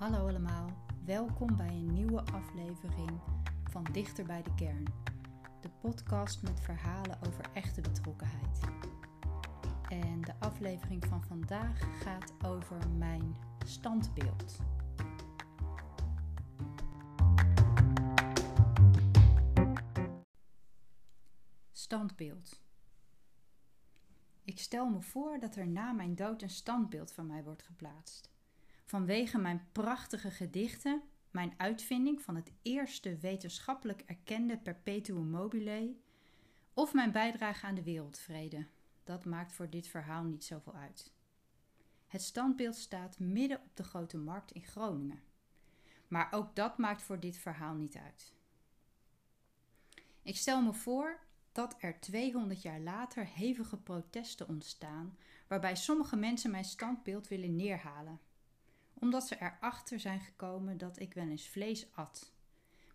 Hallo allemaal, welkom bij een nieuwe aflevering van Dichter bij de Kern. De podcast met verhalen over echte betrokkenheid. En de aflevering van vandaag gaat over mijn standbeeld. Standbeeld. Ik stel me voor dat er na mijn dood een standbeeld van mij wordt geplaatst vanwege mijn prachtige gedichten, mijn uitvinding van het eerste wetenschappelijk erkende perpetuum mobile of mijn bijdrage aan de wereldvrede. Dat maakt voor dit verhaal niet zoveel uit. Het standbeeld staat midden op de grote markt in Groningen. Maar ook dat maakt voor dit verhaal niet uit. Ik stel me voor dat er 200 jaar later hevige protesten ontstaan, waarbij sommige mensen mijn standbeeld willen neerhalen omdat ze erachter zijn gekomen dat ik wel eens vlees at,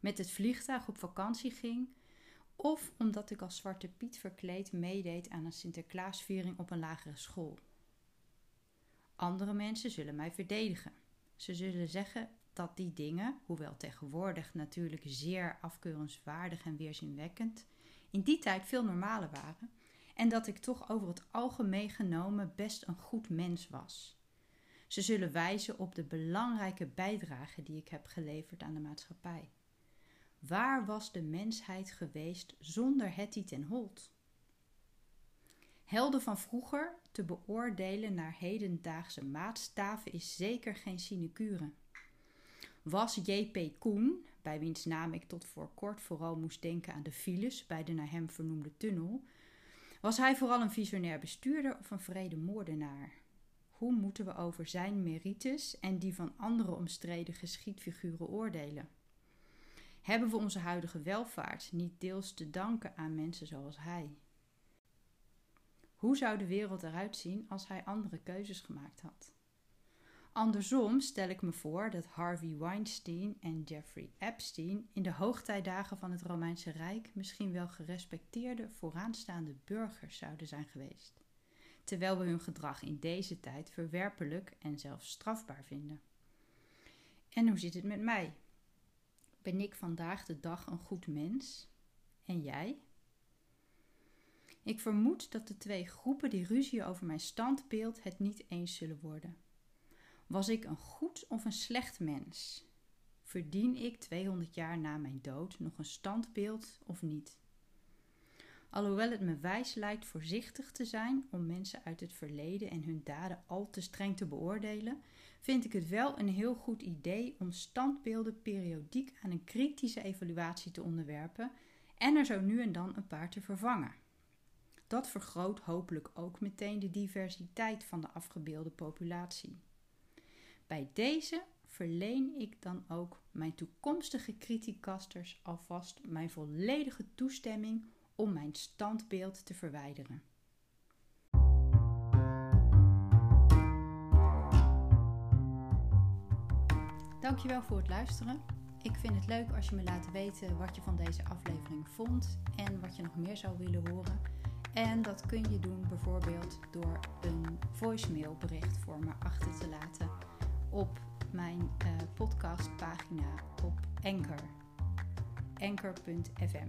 met het vliegtuig op vakantie ging, of omdat ik als Zwarte Piet verkleed meedeed aan een Sinterklaasviering op een lagere school. Andere mensen zullen mij verdedigen. Ze zullen zeggen dat die dingen, hoewel tegenwoordig natuurlijk zeer afkeurenswaardig en weerzinwekkend, in die tijd veel normaler waren en dat ik toch over het algemeen genomen best een goed mens was. Ze zullen wijzen op de belangrijke bijdrage die ik heb geleverd aan de maatschappij. Waar was de mensheid geweest zonder Hetty ten Holt? Helden van vroeger te beoordelen naar hedendaagse maatstaven is zeker geen sinecure. Was J.P. Koen, bij wiens naam ik tot voor kort vooral moest denken aan de files bij de naar hem vernoemde tunnel, was hij vooral een visionair bestuurder of een vrede moordenaar? Hoe moeten we over zijn merites en die van andere omstreden geschiedfiguren oordelen? Hebben we onze huidige welvaart niet deels te danken aan mensen zoals hij? Hoe zou de wereld eruit zien als hij andere keuzes gemaakt had? Andersom stel ik me voor dat Harvey Weinstein en Jeffrey Epstein in de hoogtijdagen van het Romeinse Rijk misschien wel gerespecteerde vooraanstaande burgers zouden zijn geweest terwijl we hun gedrag in deze tijd verwerpelijk en zelfs strafbaar vinden. En hoe zit het met mij? Ben ik vandaag de dag een goed mens? En jij? Ik vermoed dat de twee groepen die ruzie over mijn standbeeld het niet eens zullen worden. Was ik een goed of een slecht mens? Verdien ik 200 jaar na mijn dood nog een standbeeld of niet? Alhoewel het me wijs lijkt voorzichtig te zijn om mensen uit het verleden en hun daden al te streng te beoordelen, vind ik het wel een heel goed idee om standbeelden periodiek aan een kritische evaluatie te onderwerpen en er zo nu en dan een paar te vervangen. Dat vergroot hopelijk ook meteen de diversiteit van de afgebeelde populatie. Bij deze verleen ik dan ook mijn toekomstige criticasters alvast mijn volledige toestemming om mijn standbeeld te verwijderen. Dankjewel voor het luisteren. Ik vind het leuk als je me laat weten wat je van deze aflevering vond en wat je nog meer zou willen horen. En dat kun je doen bijvoorbeeld door een voicemailbericht voor me achter te laten op mijn uh, podcastpagina op Anchor. Anchor.fm.